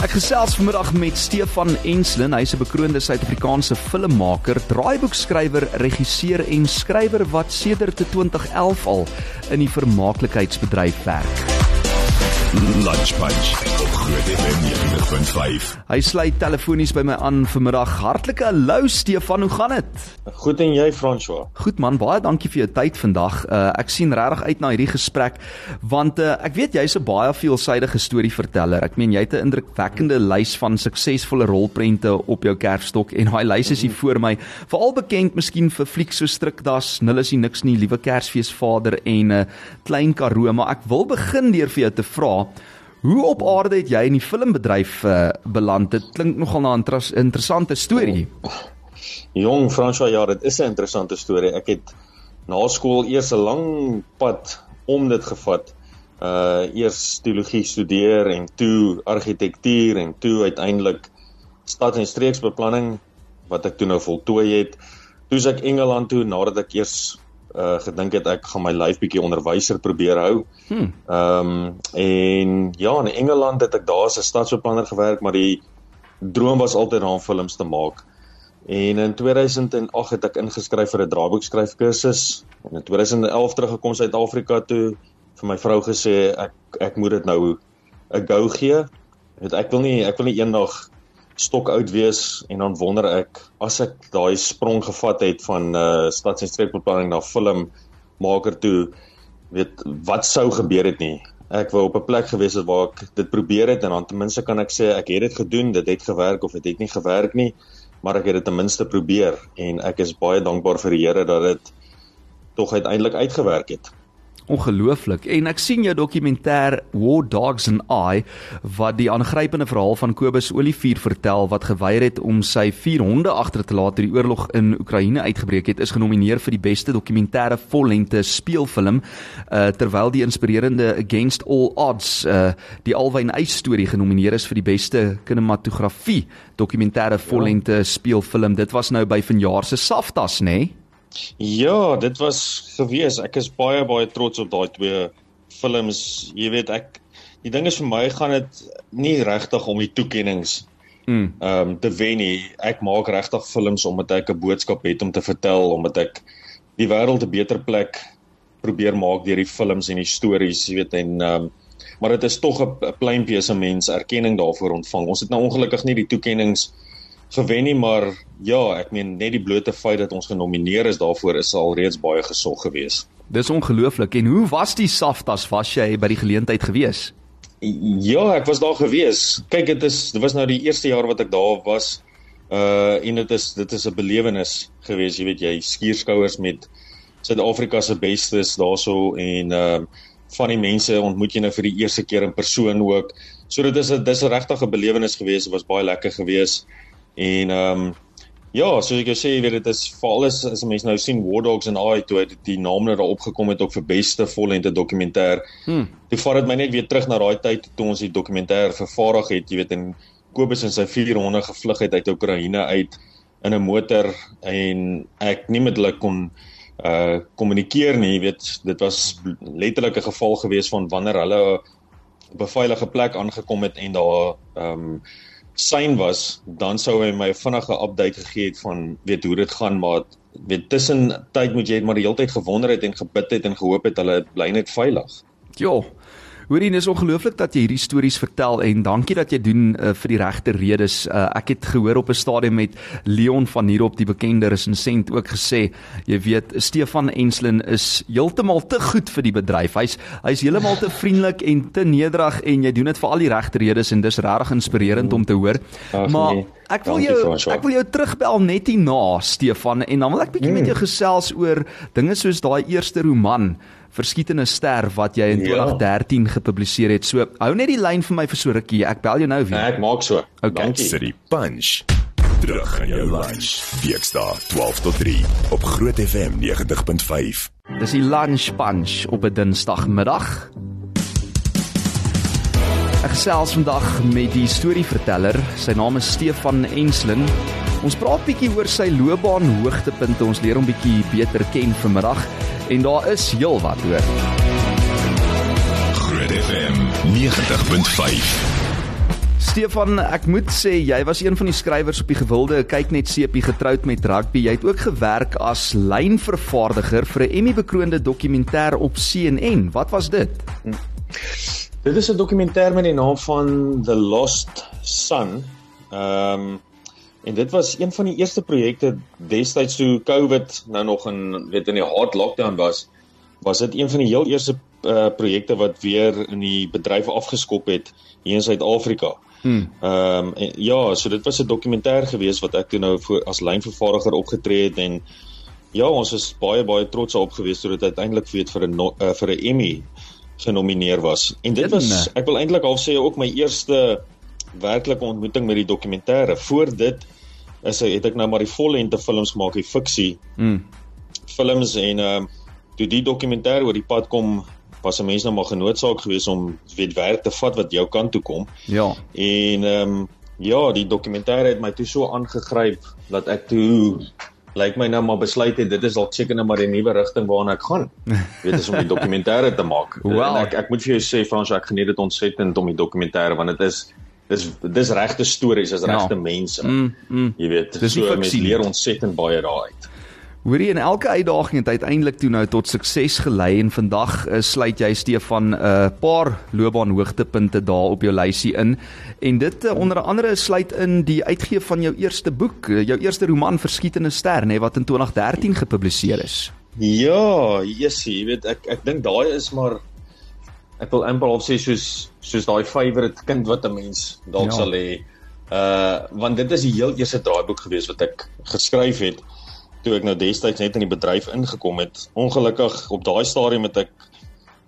Ek gesels vanmiddag met Stefan Enslin. Hy's 'n bekroonde Suid-Afrikaanse filmmaker, draaiboekskrywer, regisseur en skrywer wat sedert 2011 al in die vermaaklikheidsbedryf werk. Lunch Punch op Groot FM 90.5. Hy sluit telefonies by my aan vanmiddag. Hartlike hallo Stefan, hoe gaan dit? Goed en jy François? Goed man, baie dankie vir jou tyd vandag. Uh, ek sien regtig uit na hierdie gesprek want uh, ek weet jy's 'n baie veelsidige storieverteller. Ek meen jy het 'n indrukwekkende lys van suksesvolle rolprente op jou kerfstok en daai lys is hier voor my. Veral bekend miskien vir flieks so Strikdas, Nul is nie niks nie, Liewe Kersfees Vader en 'n uh, Klein Karoo, maar ek wil begin deur vir jou te vra Hoe op aarde het jy in die filmbedryf uh, beland? Dit klink nogal na 'n inter interessante storie. Jong François, ja, dit is 'n interessante storie. Ek het na skool eers 'n lang pad om dit gevat. Uh eers teologie studeer en toe argitektuur en toe uiteindelik stad en streeksbeplanning wat ek toe nou voltooi het. Toe's ek Engeland toe nadat ek eers uh gedink het ek gaan my lyf bietjie onderwyser probeer hou. Hmm. Ehm um, en ja, in Engeland het ek daar as 'n stadsbeplanner gewerk, maar die droom was altyd om films te maak. En in 2008 het ek ingeskryf vir 'n draaiboekskryf kursus en in 2011 teruggekom Suid-Afrika toe vir my vrou gesê ek ek moet dit nou 'n go gee. Weet ek wil nie ek wil nie eendag stok oud wees en dan wonder ek as ek daai sprong gevat het van uh stads- en streekbeplanning na filmmaker toe weet wat sou gebeur het nie? Ek wou op 'n plek gewees het waar ek dit probeer het en dan ten minste kan ek sê ek het dit gedoen dit het gewerk of dit het nie gewerk nie maar ek het dit ten minste probeer en ek is baie dankbaar vir die Here dat dit tog uiteindelik uitgewerk het Ongelooflik. En ek sien jou dokumentêr War Dogs and I wat die aangrypende verhaal van Kobus Olivier vertel wat geweier het om sy vier honde agter te laat toe die oorlog in Oekraïne uitgebreek het, is genomineer vir die beste dokumentêre vollengte speelfilm, uh, terwyl die inspirerende Against All Odds uh, die Alwyn Eys storie genomineer is vir die beste kinematografie dokumentêre vollengte ja. speelfilm. Dit was nou by vanjaar se Saftas, nê? Nee? Ja, dit was gewees. Ek is baie baie trots op daai twee films. Jy weet ek die ding is vir my gaan dit nie regtig om die toekennings mm. ehm um, te wen nie. Ek maak regtig films omdat ek 'n boodskap het om te vertel, omdat ek die wêreld 'n beter plek probeer maak deur die films en die stories, jy weet en ehm um, maar dit is tog 'n pleintjie se mens erkenning daarvoor ontvang. Ons het nou ongelukkig nie die toekennings gewen nie, maar ja, ek meen net die blote feit dat ons genomineer is daarvoor is al reeds baie gesog geweest. Dis ongelooflik. En hoe was die Saftas? Was jy by die geleentheid gewees? Ja, ek was daar gewees. Kyk, dit is dit was nou die eerste jaar wat ek daar was. Uh en dit is dit is 'n belewenis geweest, jy weet jy skierskouers met Suid-Afrika se bestes daarso en uh van die mense ontmoet jy nou vir die eerste keer in persoon ook. So dit is 'n dis 'n regtige belewenis geweest. Dit was baie lekker geweest. En ehm um, ja, soos ek jou sê, jy weet dit is veral as as mense nou sien War Dogs en I toe het die naam nou daar opgekom het ook vir beste vollengte dokumentêr. Hmm. Toe vat dit my net weer terug na daai tyd toe ons die dokumentêr vervaardig het, jy weet en Kobus en sy 400 gevlug het uit Oekraïne uit in 'n motor en ek nie metlik kon uh kommunikeer nie, jy weet dit was letterlik 'n geval gewees van wanneer hulle op 'n veilige plek aangekom het en daar ehm um, sein was, dan sou hy my 'n vinnige update gegee het van weet hoe dit gaan, maar weet tussen tyd moet jy maar die hele tyd gewonder het en gebid het en gehoop het hulle bly net veilig. Jo. Hoorie, dis ongelooflik dat jy hierdie stories vertel en dankie dat jy doen uh, vir die regte redes. Uh, ek het gehoor op 'n stadium met Leon van hier op die bekende resensent ook gesê, jy weet, Stefan Enslin is heeltemal te goed vir die bedryf. Hy's hy's heeltemal te vriendelik en te nederig en jy doen dit vir al die regte redes en dis regtig inspirerend om te hoor. Maar nee. Ek wil jou ek wil jou terugbel net hierna Stefan en dan wil ek bietjie mm. met jou gesels oor dinge soos daai eerste roman Verskietene ster wat jy in 2013 ja. gepubliseer het. So hou net die lyn vir my vir so rukkie. Ek bel jou nou weer. Ek maak so. Okay. Dankie. City Punch. Terug aan jou lunch. Weksdae 12 tot 3 op Groot FM 90.5. Dis die lunch punch op 'n Dinsdagmiddag. Ek gesels vandag met die storieverteller. Sy naam is Stefan Enslin. Ons praat bietjie oor sy loopbaan hoogtepunte. Ons leer hom bietjie beter ken vanmiddag en daar is heelwat hoor. Groot FM 90.5 Stefan, ek moet sê jy was een van die skrywers op die gewilde kyk net sepie getroud met rugby. Jy het ook gewerk as lynvervaardiger vir 'n Emmy-bekroonde dokumentêr op CNN. Wat was dit? Dit is 'n dokumentêr met die naam van The Lost Son. Ehm um, en dit was een van die eerste projekte destyds toe COVID nou nog in weet in die hard lockdown was. Was dit een van die heel eerste uh, projekte wat weer in die bedryf afgeskop het hier in Suid-Afrika. Hmm. Ehm um, ja, so dit was 'n dokumentêr gewees wat ek toe nou voor as lynvervaardiger opgetree het en ja, ons is baie baie trots op gewees toe dit uiteindelik weet vir 'n uh, vir 'n Emmy genomineer was. En dit was ek wil eintlik al sê ook my eerste werklike ontmoeting met die dokumentêre. Voor dit is het ek nou maar die vollengte films gemaak, die fiksie. Mm. Films en ehm uh, toe die dokumentêr oor die pad kom was 'n mens nou maar genoodsaak geweest om weet werk te vat wat jou kant toe kom. Ja. En ehm um, ja, die dokumentêr het my toe so aangegryp dat ek toe lyk my nou maar besluit het dit is dalk seker nou maar die nuwe rigting waarna ek gaan. Weet is om die dokumentêre te maak. Well, ek ek moet vir jou sê Frans, ek geniet dit ontsettend om die dokumentêre want dit is dis dis regte stories, is regte ja. mense. Mm, mm. Jy weet, dis so mense leer ontsettend baie daaruit. Hoorie en elke uitdaging het uiteindelik toe nou tot sukses gelei en vandag uh, sluit jy Stefan 'n uh, paar loopbaan hoogtepunte daar op jou lysie in en dit uh, onder andere sluit in die uitgee van jou eerste boek, uh, jou eerste roman Verskietende ster nê wat in 2013 gepubliseer is. Ja, jessie, jy weet ek ek dink daai is maar ek wil amper al sê soos soos daai favourite kind wat 'n mens dalk ja. sal hê. Uh want dit is die heel eerste draaiboek gewees wat ek geskryf het toe ek nou destyds net in die bedryf ingekom het. Ongelukkig op daai stadium het ek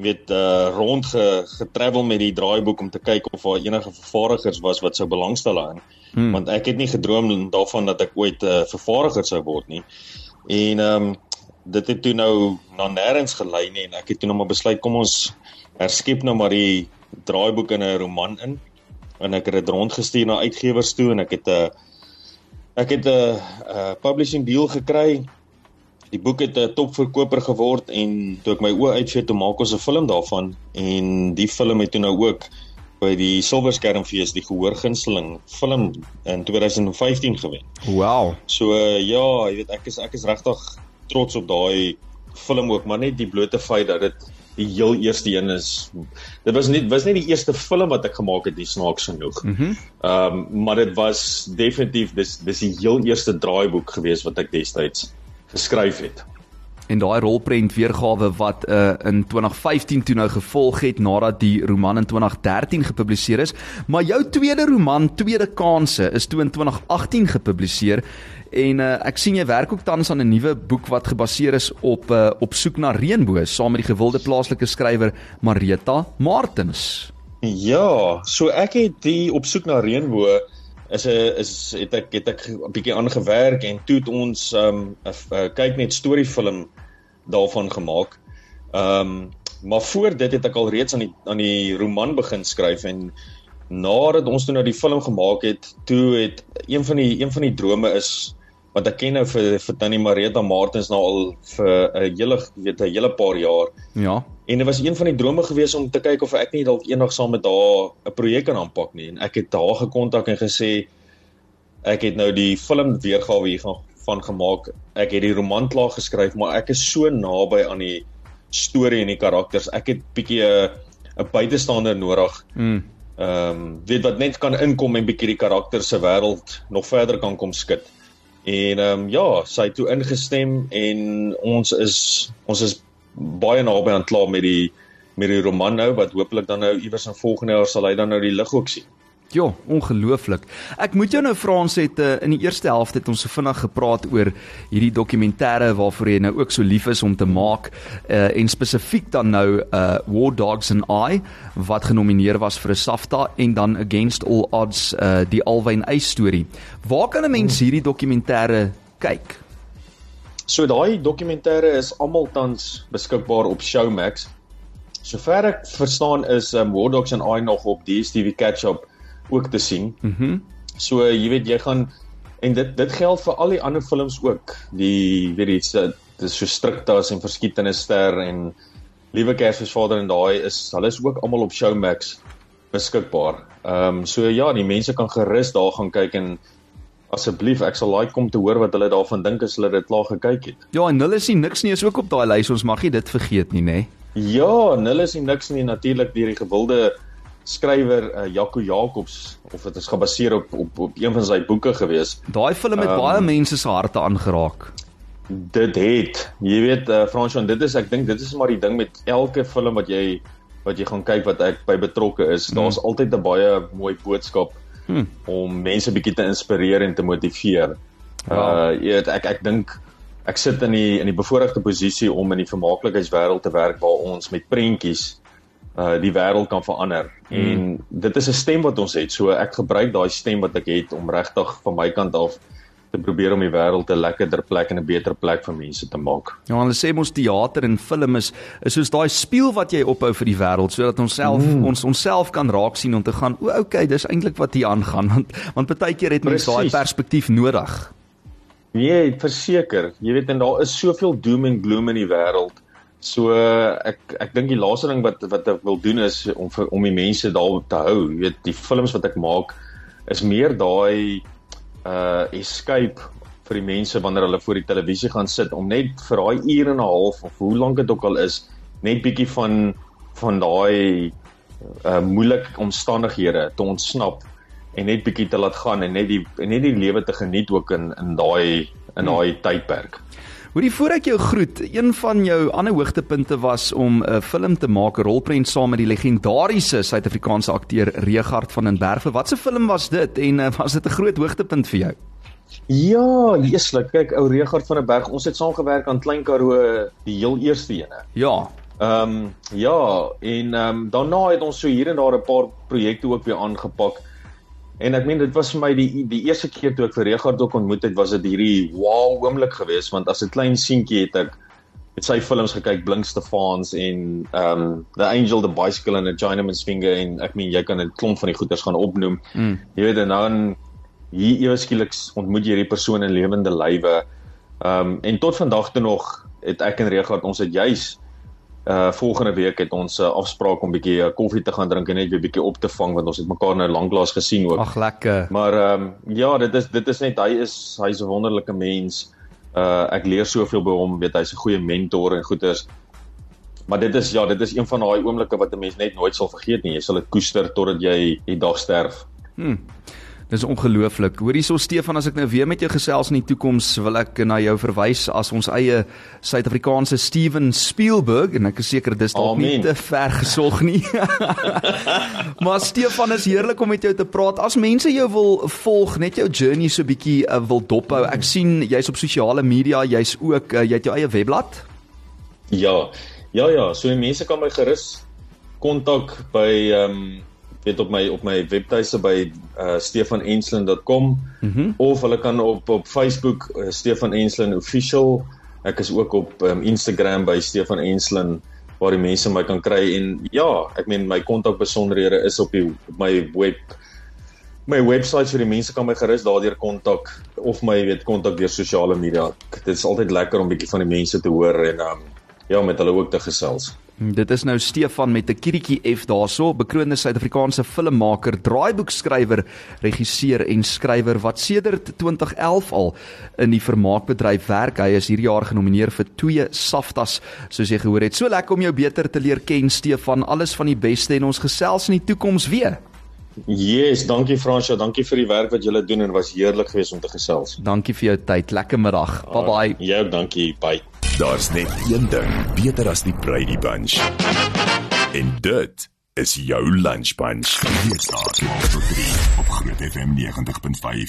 weet uh rond ge, getravel met die draaiboek om te kyk of daar enige vervaardigers was wat sou belangstel aan. Hmm. Want ek het nie gedroom daarvan dat ek ooit 'n uh, vervaardiger sou word nie. En ehm um, dit het toe nou na nêrens gelei nie en ek het toe nou maar besluit kom ons herskep nou maar die draaiboek in 'n roman in en ek het dit rondgestuur na uitgewers toe en ek het 'n uh, Ek het 'n uh, uh, publishing deal gekry. Die boek het 'n topverkoper geword en toe ek my oë uitvee toe maak ons 'n film daarvan en die film het toe nou ook by die Silver Skermfees die gehoorgunsteling film in 2015 gewen. Wow. So uh, ja, jy weet ek is ek is regtig trots op daai film ook, maar net die blote feit dat dit die heel eerste een is dit was nie was nie die eerste film wat ek gemaak het die snaaks genoeg. Mhm. Mm ehm um, maar dit was definitief dis dis die heel eerste draaiboek gewees wat ek destyds geskryf het. En daai rolprent weergawe wat uh, in 2015 toe nou gevolg het nadat die roman in 2013 gepubliseer is, maar jou tweede roman Tweede Kanse is toe in 2018 gepubliseer En uh, ek sien jy werk ook tans aan 'n nuwe boek wat gebaseer is op uh, op soek na reënboë saam met die gewilde plaaslike skrywer Marita Martins. Ja, so ek het die op soek na reënboë is 'n is het ek het ek 'n bietjie aangewerk en toe het ons 'n um, kyk net storiefilm daarvan gemaak. Ehm um, maar voor dit het ek al reeds aan die aan die roman begin skryf en nadat ons toe nou die film gemaak het, toe het een van die een van die drome is want ek ken nou vir vir Tannie Marita Martins nou al vir 'n hele weet 'n hele paar jaar. Ja. En dit was een van die drome gewees om te kyk of ek nie dalk eendag saam met haar 'n projek kan aanpak nie. En ek het haar gekontak en gesê ek het nou die film weergawe hier van van gemaak. Ek het die roman klaar geskryf, maar ek is so naby aan die storie en die karakters. Ek het bietjie 'n 'n buitestander nodig. Mm. Ehm um, weet wat net kan inkom en bietjie die karakter se wêreld nog verder kan kom skud. En ehm um, ja, sy het toe ingestem en ons is ons is baie naby aan klaar met die met die roman nou wat hopelik dan nou iewers in volgende jaar sal hy dan nou die lig ook sien. Ja, ongelooflik. Ek moet jou nou vra ons het uh, in die eerste helfte het ons so vinnig gepraat oor hierdie dokumentêre waarvoor jy nou ook so lief is om te maak uh, en spesifiek dan nou uh War Dogs and I wat genomineer was vir 'n SAFTA en dan Against All Odds uh die Alwyn Eis storie. Waar kan 'n mens hierdie dokumentêre kyk? So daai dokumentêre is almal tans beskikbaar op Showmax. Sover ek verstaan is um, War Dogs and I nog op DStv Catch-up ook te sien. Mhm. Mm so jy weet jy gaan en dit dit geld vir al die ander films ook. Die weet jy dis so striktas en verskietende ster en Liewe Kersfeesvader en daai is hulle is ook almal op Showmax beskikbaar. Ehm um, so ja, die mense kan gerus daar gaan kyk en asseblief ek sal like om te hoor wat hulle daarvan dink as hulle dit klaar gekyk het. Ja, en hulle sien niks nie is ook op daai lys. Ons mag nie dit vergeet nie, nê? Nee. Ja, hulle sien niks nie natuurlik deur die gewilde skrywer uh, Jaco Jacobs of dit is gebaseer op op op een van sy boeke gewees. Daai film het um, baie mense se harte aangeraak. Dit het. Jy weet uh, Fransjoen, dit is ek dink dit is maar die ding met elke film wat jy wat jy gaan kyk wat ek by betrokke is, hmm. daar's altyd 'n baie mooi boodskap hmm. om mense bietjie te inspireer en te motiveer. Wow. Uh jy weet ek ek dink ek sit in die in die bevoordeelde posisie om in die vermaaklikheidswêreld te werk waar ons met prentjies uh die wêreld kan verander. Hmm. En dit is 'n stem wat ons het. So ek gebruik daai stem wat ek het om regtig van my kant af te probeer om die wêreld 'n lekkerder plek en 'n beter plek vir mense te maak. Ja, hulle sê mos teater en film is is soos daai spieël wat jy ophou vir die wêreld sodat ons self mm. ons onsself kan raak sien om te gaan, o, okay, dis eintlik wat hier aangaan want want baie keer het mens daai perspektief nodig. Nee, verseker. Jy weet en daar is soveel doom en gloom in die wêreld. So ek ek dink die laaste ding wat wat ek wil doen is om vir om die mense daar te hou. Jy weet, die films wat ek maak is meer daai uh escape vir die mense wanneer hulle voor die televisie gaan sit om net vir daai uur en 'n half of hoe lank dit ook al is, net bietjie van van daai uh moeilike omstandighede te ontsnap en net bietjie te laat gaan en net die en net die lewe te geniet ook in in daai in daai hmm. tydperk. Hoorie voor ek jou groet, een van jou ander hoogtepunte was om 'n film te maak, 'n rolprent saam met die legendariese Suid-Afrikaanse akteur Regard van den Berge. Wat 'n film was dit en uh, was dit 'n groot hoogtepunt vir jou? Ja, jeeslik. Kyk, ou Regard van den Berg, ons het saam gewerk aan Klein Karoo die heel eerste ene. Ja. Ehm um, ja, en ehm um, daarna het ons so hier en daar 'n paar projekte ook weer aangepak. En ek meen dit was vir my die die eerste keer toe ek vir Regard ook ontmoet het, was dit hierdie wow oomblik geweest want as 'n klein seentjie het ek het sy films gekyk Blink Stefans en um The Angel the Bicycle and a Chinaman's Finger en ek meen jy kan 'n klomp van die goeters gaan opnoem. Mm. Jy weet en dan hier ewe skielik ontmoet jy hierdie persoon in lewende lywe. Um en tot vandag toe nog het ek en Regard ons het juis uh volgende week het ons 'n uh, afspraak om bietjie uh, koffie te gaan drink en net weer bietjie op te vang want ons het mekaar nou lanklaas gesien ook. Ag lekker. Maar ehm um, ja, dit is dit is net hy is hy's 'n wonderlike mens. Uh ek leer soveel by hom, weet hy's 'n goeie mentor en goeters. Maar dit is ja, dit is een van daai oomblikke wat 'n mens net nooit sal vergeet nie. Jy sal dit koester totdat jy die dag sterf. Hm. Dis ongelooflik. Hoor hierso Stefan, as ek nou weer met jou gesels in die toekoms, wil ek na jou verwys as ons eie Suid-Afrikaanse Steven Spielberg en ek is seker dis dalk nie te ver gesog nie. maar Stefan, is heerlik om met jou te praat. As mense jou wil volg, net jou journey so bietjie uh, wil dophou. Ek sien jy's op sosiale media, jy's ook uh, jy het jou eie webblad? Ja. Ja ja, so mense kan my gerus kontak by ehm um, weet op my op my webtuise by uh, stefanenslin.com mm -hmm. of hulle kan op op Facebook uh, Stefan Enslin official. Ek is ook op um, Instagram by Stefan Enslin waar die mense my kan kry. En ja ek meen my kontakbesonderhede is op die op my web my webwerf vir die mense kan my gerus daardeur kontak of my weet kontak deur sosiale media. Dit is altyd lekker om bietjie van die mense te hoor en um, ja met hulle ook te gesels Dit is nou Stefan met 'n kirietjie F daarso, bekroonde Suid-Afrikaanse filmmaker, draaiboekskrywer, regisseur en skrywer wat sedert 2011 al in die vermaakbedryf werk. Hy is hierdie jaar genomineer vir twee SAFTAs, soos jy gehoor het. So lekker om jou beter te leer ken, Stefan. Alles van die beste en ons gesels in die toekoms weer. Yes, dankie Fransja, dankie vir die werk wat julle doen en was heerlik geweest om te gesels. Dankie vir jou tyd. Lekker middag. Bye bye. Jou dankie. Bye. Daar's net een ding beter as die Brady Bunch. En dit is jou lunch bunch. Hier staan jy op 3 op Groot FM 90.5.